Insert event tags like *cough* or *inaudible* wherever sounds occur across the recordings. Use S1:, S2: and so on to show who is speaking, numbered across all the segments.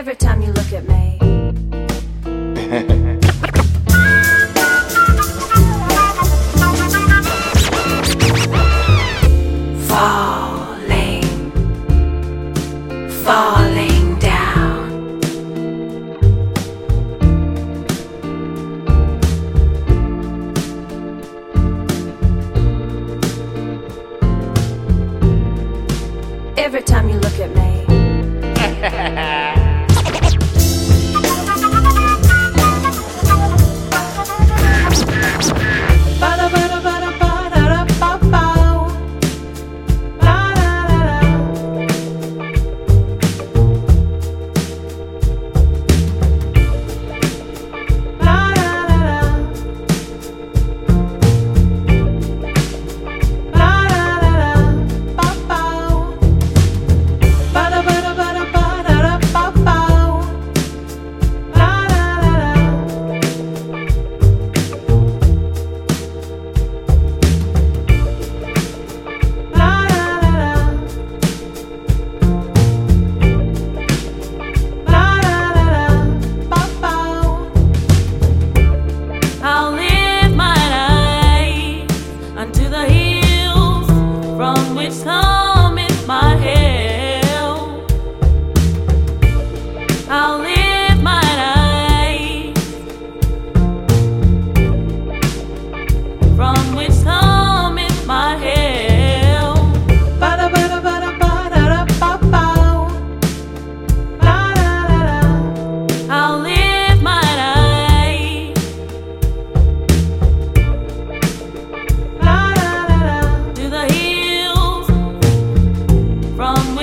S1: every time you look at me. *laughs* falling, falling.
S2: it's time.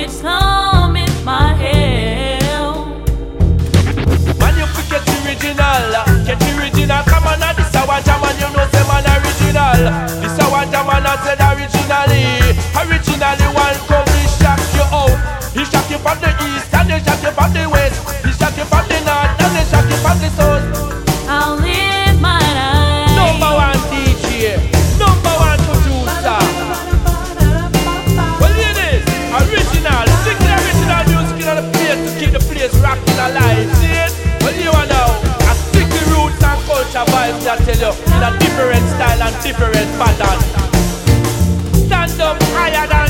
S2: it's long.
S3: a vibe that tell you in a different style and different pattern. Stand up higher than